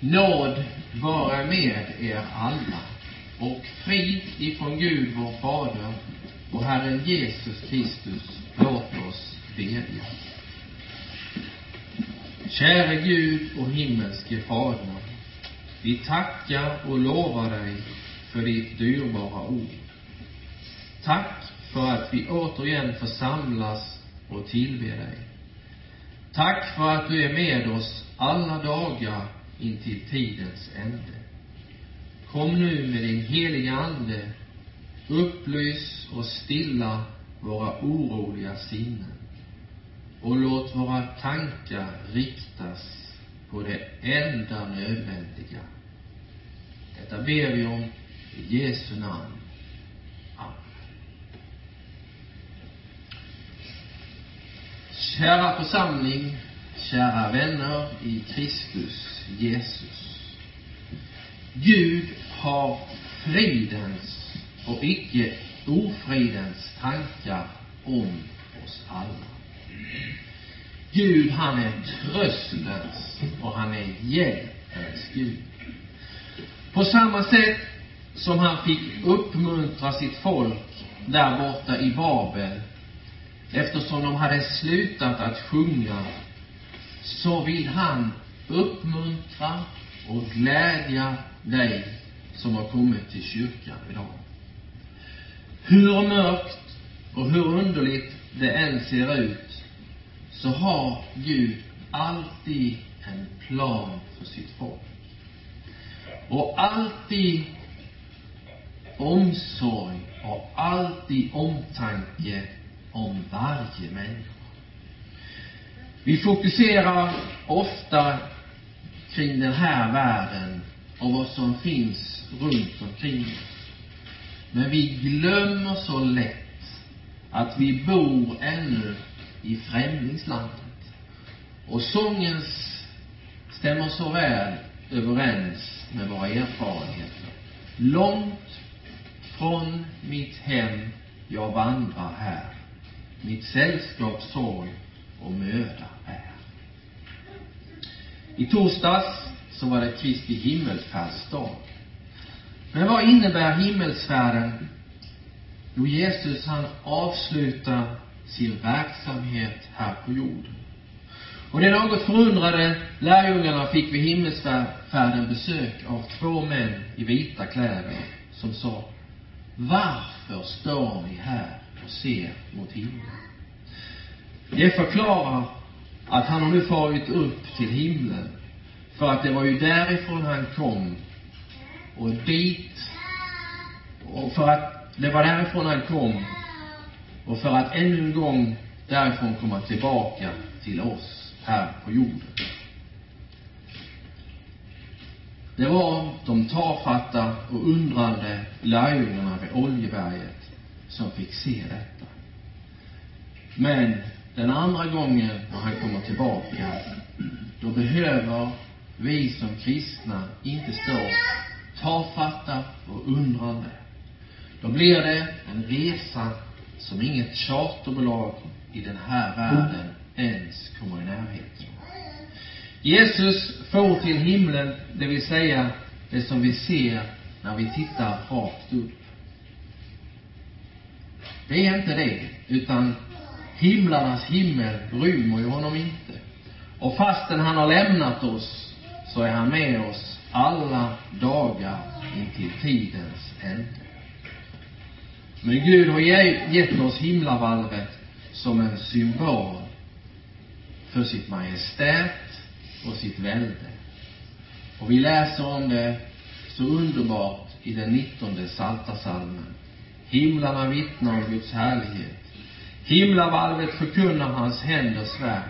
Nåd vare med er alla och frid ifrån Gud vår Fader och Herren Jesus Kristus, låt oss bedja. Käre Gud och himmelske Fader, vi tackar och lovar dig för ditt dyrbara ord. Tack för att vi återigen får samlas och tillbe dig. Tack för att du är med oss alla dagar intill tidens ände. Kom nu med din heliga Ande, upplys och stilla våra oroliga sinnen och låt våra tankar riktas på det enda nödvändiga. Detta ber vi om i Jesu namn. Amen. Kära församling, kära vänner i Kristus Jesus. Gud har fridens och icke ofridens tankar om oss alla. Gud, han är tröstens och han är hjälpens Gud. På samma sätt som han fick uppmuntra sitt folk där borta i Babel eftersom de hade slutat att sjunga så vill han uppmuntra och glädja dig som har kommit till kyrkan idag. Hur mörkt och hur underligt det än ser ut så har Gud alltid en plan för sitt folk. Och alltid omsorg och alltid omtanke om varje människa. Vi fokuserar ofta kring den här världen och vad som finns runt omkring oss. Men vi glömmer så lätt att vi bor ännu i främlingslandet. Och sångens stämmer så väl överens med våra erfarenheter. Långt från mitt hem jag vandrar här. Mitt sällskap sorg och möda är. I torsdags så var det Kristi himmelsfärdsdag. Men vad innebär himmelsfärden? Jo, Jesus han avslutar sin verksamhet här på jorden. Och de något förundrade lärjungarna fick vid himmelsfärden besök av två män i vita kläder som sa Varför står ni här och ser mot himlen? Det förklarar att han har nu farit upp till himlen för att det var ju därifrån han kom och dit och för att det var därifrån han kom och för att ännu en gång därifrån komma tillbaka till oss här på jorden. Det var de tafatta och undrande lärjungarna vid Oljeberget som fick se detta. Men den andra gången när han kommer tillbaka, då behöver vi som kristna inte stå tafatta och undrande. Då blir det en resa som inget charterbolag i den här världen ens kommer i närheten Jesus for till himlen, det vill säga det som vi ser när vi tittar rakt upp. Det är inte det, utan himlarnas himmel rymmer ju honom inte. Och fastän han har lämnat oss, så är han med oss alla dagar intill tidens ände. Men Gud har gett oss himlavalvet som en symbol för sitt majestät och sitt välde. Och vi läser om det så underbart i den nittonde Psaltarpsalmen. Himlarna vittnar om Guds härlighet. Himlavalvet förkunnar hans händers verk.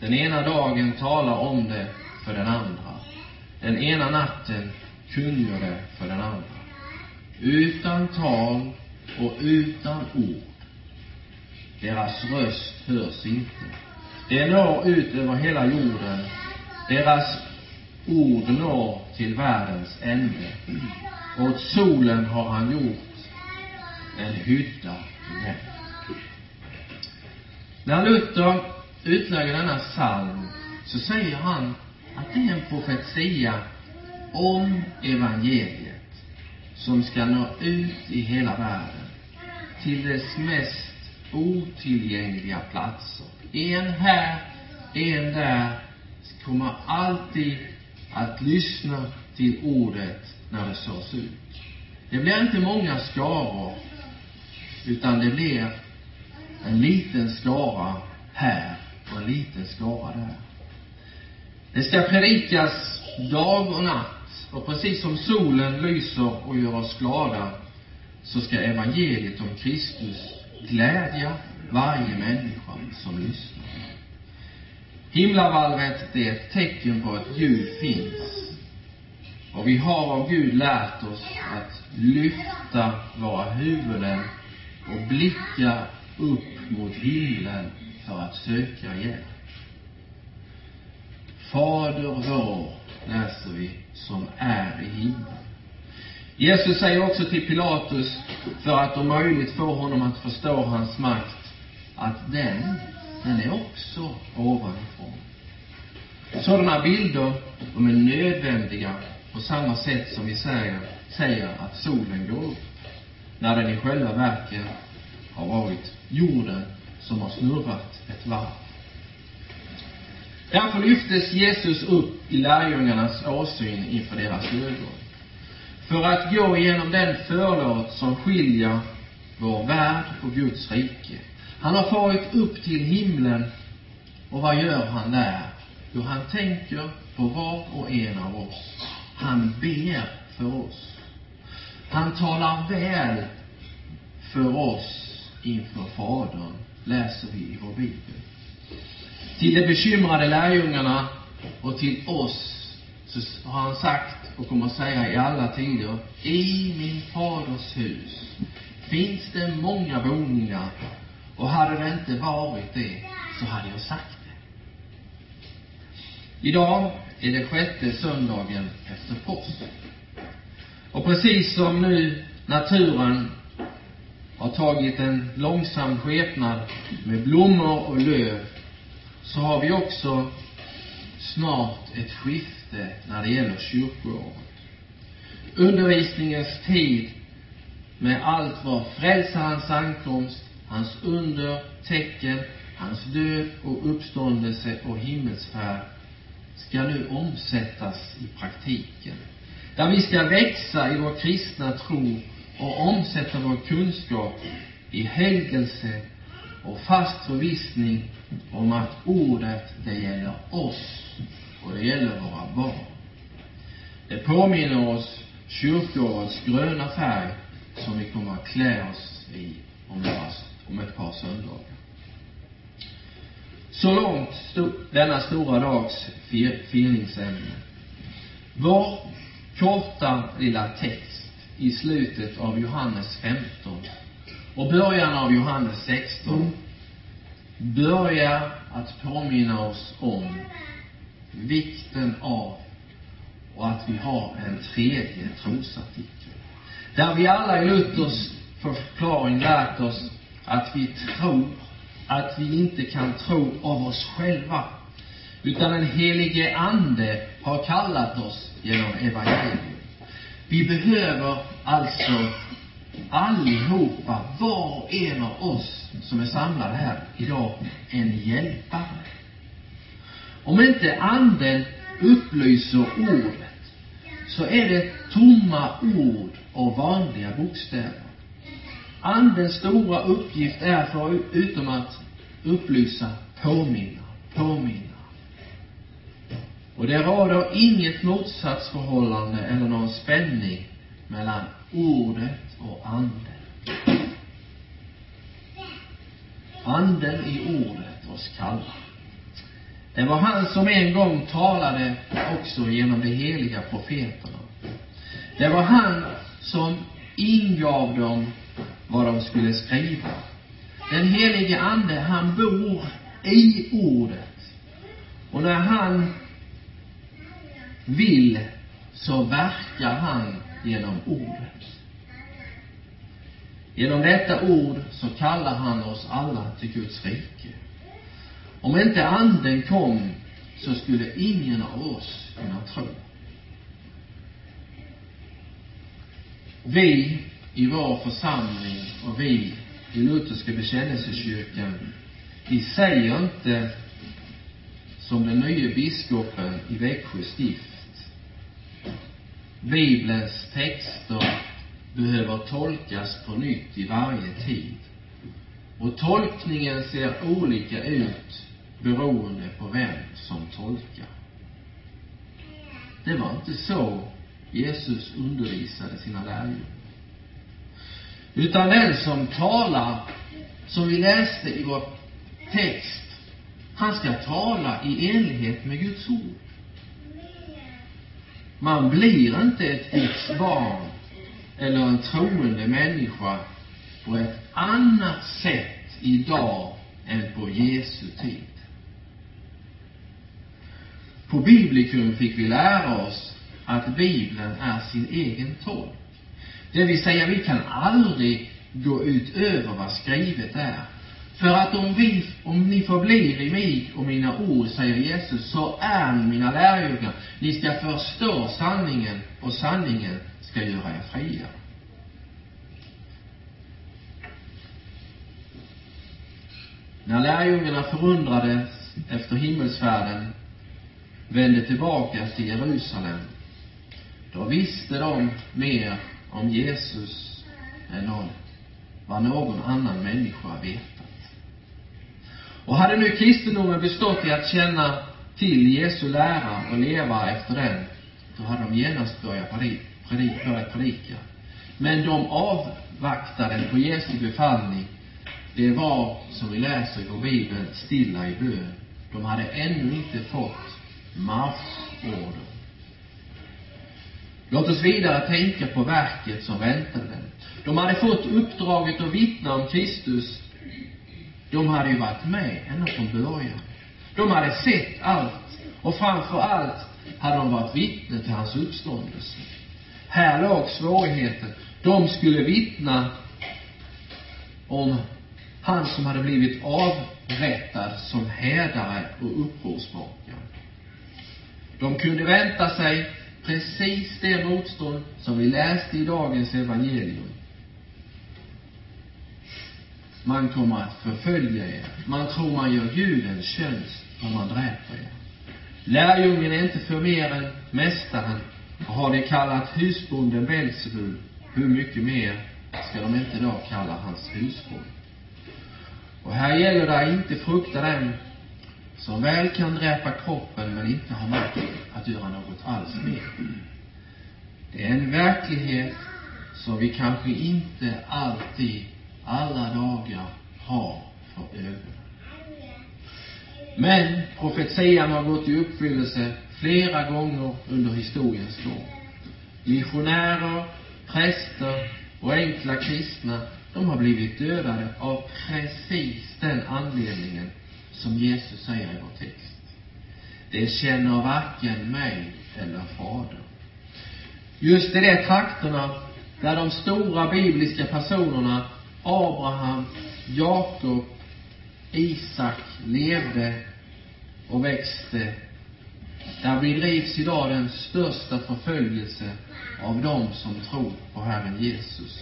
Den ena dagen talar om det för den andra. Den ena natten kungör det för den andra. Utan tal och utan ord. Deras röst hörs inte. Det når ut över hela jorden. Deras ord når till världens ände. Och åt solen har han gjort en hydda i den. När Luther utlägger denna psalm så säger han att det är en profetia om evangeliet som ska nå ut i hela världen till dess mest otillgängliga platser. En här, en där kommer alltid att lyssna till ordet när det sås ut. Det blir inte många skaror, utan det blir en liten skara här och en liten skara där. Det ska predikas dag och natt och precis som solen lyser och gör oss glada så ska evangeliet om Kristus glädja varje människa som lyssnar. Himlavalvet, det är ett tecken på att Gud finns. Och vi har av Gud lärt oss att lyfta våra huvuden och blicka upp mot himlen för att söka hjälp. Fader vår, läser vi, som är i himlen. Jesus säger också till Pilatus, för att om möjligt få honom att förstå hans makt, att den, den är också ovanifrån. Sådana bilder, de är nödvändiga på samma sätt som vi säger, säger att solen går upp, när den i själva verket har varit jorden som har snurrat ett varv. Därför lyftes Jesus upp i lärjungarnas åsyn inför deras ögon. För att gå igenom den förlåt som skiljer vår värld och Guds rike. Han har farit upp till himlen och vad gör han där? Jo, han tänker på var och en av oss. Han ber för oss. Han talar väl för oss inför Fadern, läser vi i vår bibel. Till de bekymrade lärjungarna och till oss så har han sagt och kommer att säga i alla tider, i min faders hus finns det många boningar och hade det inte varit det så hade jag sagt det. Idag är det sjätte söndagen efter påsk. Och precis som nu naturen har tagit en långsam skepnad med blommor och löv så har vi också snart ett skifte när det gäller kyrkoåret. Undervisningens tid med allt vad frälsarens ankomst, hans under, tecken, hans död och uppståndelse och himmelsfärd ska nu omsättas i praktiken. Där vi ska växa i vår kristna tro och omsätta vår kunskap i helgelse och fast förvissning om att ordet, det gäller oss och det gäller våra barn. Det påminner oss kyrkoårets gröna färg som vi kommer att klä oss i om, några, om ett par söndagar. Så långt sto, denna stora dags fir, firningsämne. Vår korta lilla text i slutet av Johannes 15 och början av Johannes 16 börjar att påminna oss om vikten av och att vi har en tredje trosartikel. Där vi alla i Luthers förklaring lärt oss att vi tror att vi inte kan tro av oss själva, utan den helige Ande har kallat oss genom evangeliet. Vi behöver alltså allihopa, var och en av oss som är samlade här idag, en hjälpare. Om inte anden upplyser ordet, så är det tomma ord och vanliga bokstäver. Andens stora uppgift är förutom att upplysa, påminna, påminna. Och det råder inget motsatsförhållande eller någon spänning mellan ordet och anden. Anden i ordet oss kallar. Det var han som en gång talade också genom de heliga profeterna. Det var han som ingav dem vad de skulle skriva. Den helige Ande, han bor i ordet. Och när han vill så verkar han genom ordet. Genom detta ord så kallar han oss alla till Guds rike. Om inte anden kom så skulle ingen av oss kunna tro. Vi i vår församling och vi i Lutherska bekännelsekyrkan, vi säger inte som den nya biskopen i Växjö stift. Bibelns texter behöver tolkas på nytt i varje tid. Och tolkningen ser olika ut beroende på vem som tolkar. Det var inte så Jesus undervisade sina lärjungar. Utan den som talar, som vi läste i vår text, han ska tala i enlighet med Guds ord. Man blir inte ett Guds barn eller en troende människa på ett annat sätt idag än på Jesu tid. På Biblikum fick vi lära oss att Bibeln är sin egen tolk. Det vill säga, vi kan aldrig gå utöver vad skrivet är. För att om vi, om ni förblir i mig och mina ord, säger Jesus, så är ni mina lärjungar. Ni ska förstå sanningen och sanningen ska göra er fria. När lärjungarna förundrades efter himmelsfärden vände tillbaka till Jerusalem, då visste de mer om Jesus än någon, vad någon annan människa vetat. Och hade nu kristendomen bestått i att känna till Jesu lära och leva efter den, då hade de genast börjat predika, börjat predika. Men de avvaktade på Jesu befallning. Det var, som vi läser i vår bibel, stilla i bön. De hade ännu inte fått marschorder. Låt oss vidare tänka på verket som väntade dem. De hade fått uppdraget att vittna om Kristus. De hade ju varit med ända från början. De hade sett allt. Och framför allt hade de varit vittne till hans uppståndelse. Här låg svårigheten. De skulle vittna om han som hade blivit avrättad som hädare och upprorsmakare. De kunde vänta sig precis det motstånd som vi läste i dagens evangelium. Man kommer att förfölja er. Man tror man gör Gud en tjänst om man dräper er. Lärjungen är inte för mer än mästaren. Och har de kallat husbonden Belsebul, hur mycket mer ska de inte då kalla hans husbond? Och här gäller det inte frukta den som väl kan dräpa kroppen men inte har makt att göra något alls med. Det är en verklighet som vi kanske inte alltid, alla dagar, har för ögonen. Men profetian har gått i uppfyllelse flera gånger under historiens gång. Missionärer, präster och enkla kristna, de har blivit dödade av precis den anledningen som Jesus säger i vår text. Det känner varken mig eller Fadern. Just i de trakterna där de stora bibliska personerna Abraham, Jakob, Isak levde och växte, där bedrivs idag den största förföljelse av dem som tror på Herren Jesus.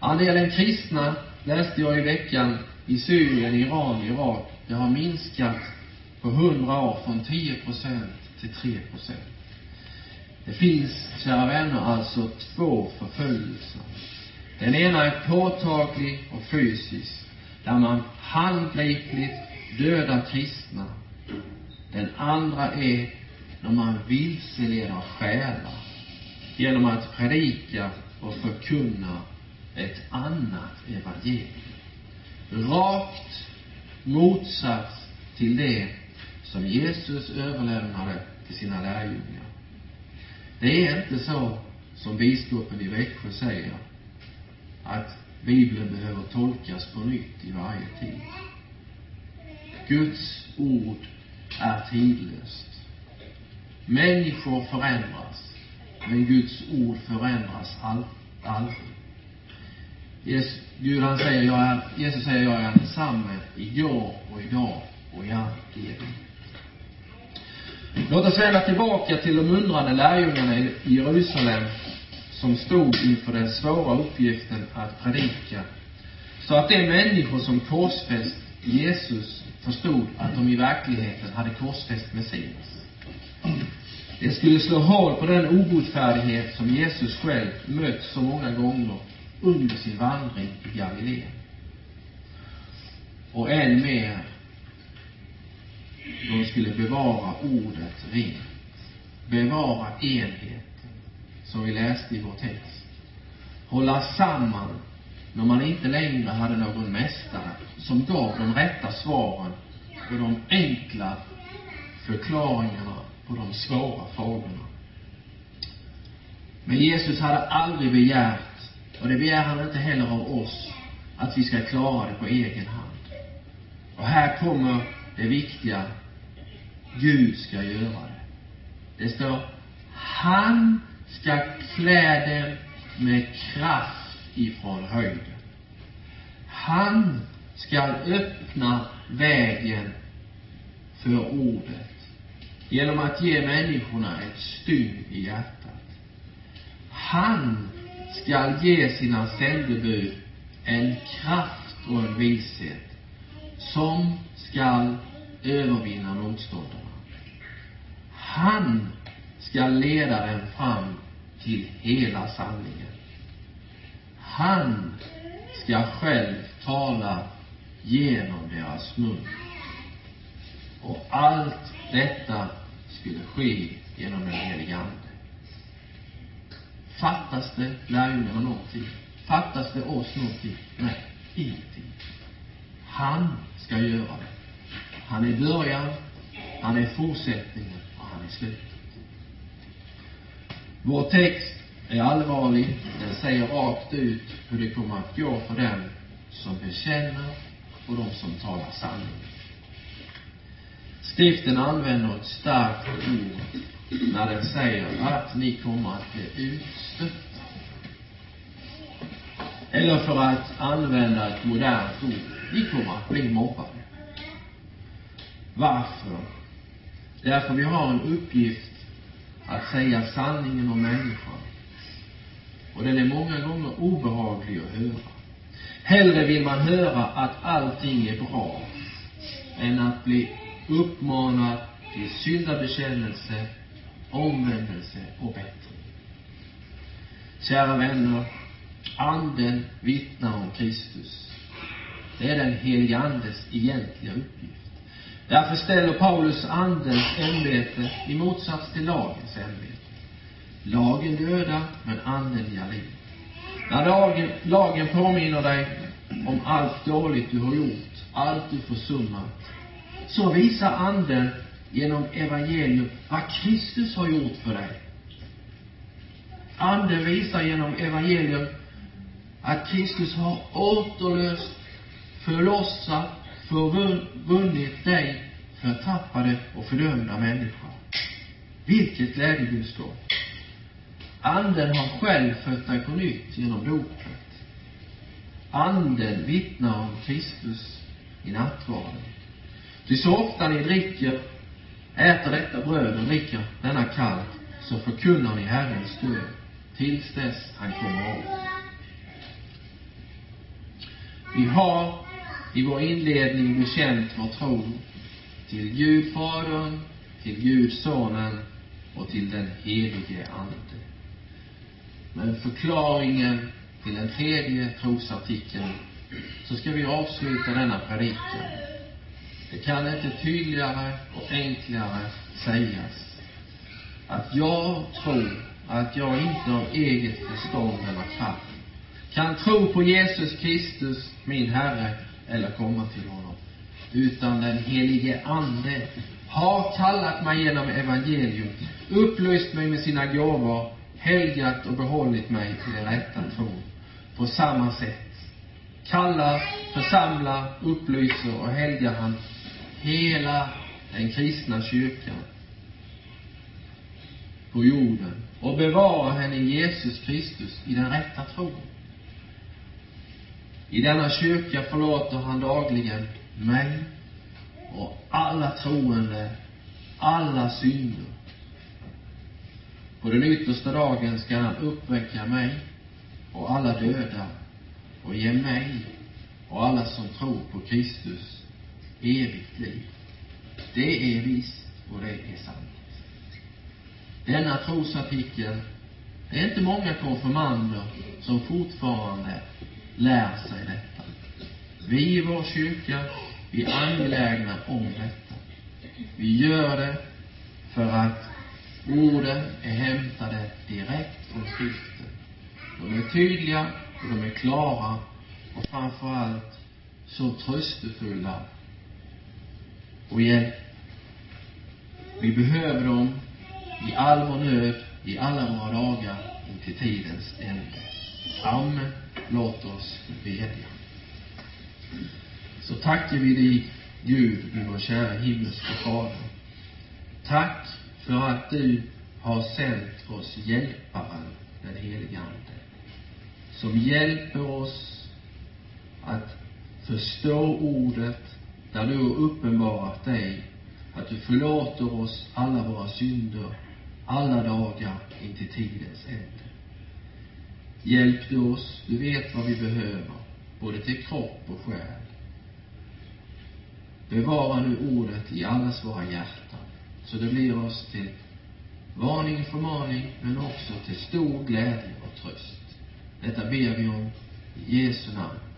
Andelen kristna, läste jag i veckan, i Syrien, Iran, Irak, det har minskat på hundra år från 10 procent till 3 procent. Det finns, kära vänner, alltså två förföljelser. Den ena är påtaglig och fysisk, där man handgripligt dödar kristna. Den andra är när man vilseleder själar genom att predika och förkunna ett annat evangelium. Rakt motsats till det som Jesus överlämnade till sina lärjungar. Det är inte så som biskopen i Växjö säger, att Bibeln behöver tolkas på nytt i varje tid. Guds ord är tidlöst. Människor förändras, men Guds ord förändras aldrig. Jesus, Gud han säger, jag är, Jesus säger, jag är densamme igår och idag och i all evighet. Låt oss vända tillbaka till de undrande lärjungarna i Jerusalem som stod inför den svåra uppgiften att predika. Så att de människor som korsfäst Jesus förstod att de i verkligheten hade korsfäst Messias. Det skulle slå hål på den obotfärdighet som Jesus själv mött så många gånger under sin vandring i Galileen. Och än mer, de skulle bevara ordet rent. Bevara enhet som vi läste i vår text. Hålla samman när man inte längre hade någon mästare som gav de rätta svaren och de enkla förklaringarna på de svåra frågorna. Men Jesus hade aldrig begärt, och det begär han inte heller av oss, att vi ska klara det på egen hand. Och här kommer det viktiga. Gud ska göra det. Det står, han ska klä dem med kraft ifrån höjden. Han ska öppna vägen för ordet genom att ge människorna ett stygn i hjärtat. Han skall ge sina sändebud en kraft och en vishet som skall övervinna motståndarna. Han skall leda dem fram till hela sanningen. Han ska själv tala genom deras mun. Och allt detta skulle ske genom den helige Ande. Fattas det lärjungarna någonting? Fattas det oss någonting? Nej, ingenting. Han ska göra det. Han är början, han är fortsättningen och han är slutet. Vår text är allvarlig. Den säger rakt ut hur det kommer att gå för dem som bekänner och de som talar sanning. Skriften använder ett starkt ord när den säger att ni kommer att bli utstötta. Eller för att använda ett modernt ord, ni kommer att bli mobbade. Varför? Därför vi har en uppgift att säga sanningen om människan. Och den är många gånger obehaglig att höra. Hellre vill man höra att allting är bra än att bli uppmanad till syndabekännelse, omvändelse och bättring. Kära vänner, Anden vittnar om Kristus. Det är den helige Andes egentliga uppgift. Därför ställer Paulus Andens ämbete i motsats till lagens ämbete. Lagen dödar, men Anden ger liv. När lagen, lagen påminner dig om allt dåligt du har gjort, allt du försummat, så visar Anden genom evangelium vad Kristus har gjort för dig. Anden visar genom evangelium att Kristus har återlöst, förlossat, förvunnit dig förtappade och fördömda människor. Vilket glädjebudskap! Anden har själv fött dig på nytt genom dopet. Anden vittnar om Kristus i nattvarden. Ty så ofta ni dricker, äter detta bröd och dricker denna kalk, så förkunnar ni Herrens död tills dess han kommer av. Vi har i vår inledning bekänt vår tro till Gud Fadern, till Gud Sonen och till den helige Ande. Men förklaringen till den tredje trosartikeln så ska vi avsluta denna predikan. Det kan inte tydligare och enklare sägas att jag tror att jag inte av eget förstånd eller kraft kan tro på Jesus Kristus, min Herre, eller komma till honom. Utan den helige Ande har kallat mig genom evangelium, upplyst mig med sina gåvor, helgat och behållit mig till den rätta tron. På samma sätt kallar, församlar, upplyser och helgar han hela den kristna kyrkan på jorden och bevarar henne i Jesus Kristus i den rätta tron. I denna kyrka förlåter han dagligen mig och alla troende alla synder. På den yttersta dagen ska han uppväcka mig och alla döda och ge mig och alla som tror på Kristus evigt liv. Det är visst och det är sant. Denna trosartikel, det är inte många konfirmander som fortfarande lär sig detta. Vi i vår kyrka, vi är angelägna om detta. Vi gör det för att orden är hämtade direkt från skriften. De är tydliga och de är klara och framför allt så tröstefulla och hjälp. Vi behöver dem i all vår nöd, i alla våra dagar, intill tidens ände. Amen. Låt oss bedja. Så tackar vi dig, Gud, min vår kära himmelske Fader. Tack för att du har sänt oss hjälparen, den helige Ande, som hjälper oss att förstå ordet där du har uppenbarat dig, att du förlåter oss alla våra synder, alla dagar intill tidens ände. Hjälp du oss, du vet vad vi behöver, både till kropp och själ. Bevara nu ordet i allas våra hjärtan, så det blir oss till varning, förmaning, men också till stor glädje och tröst. Detta ber vi om i Jesu namn.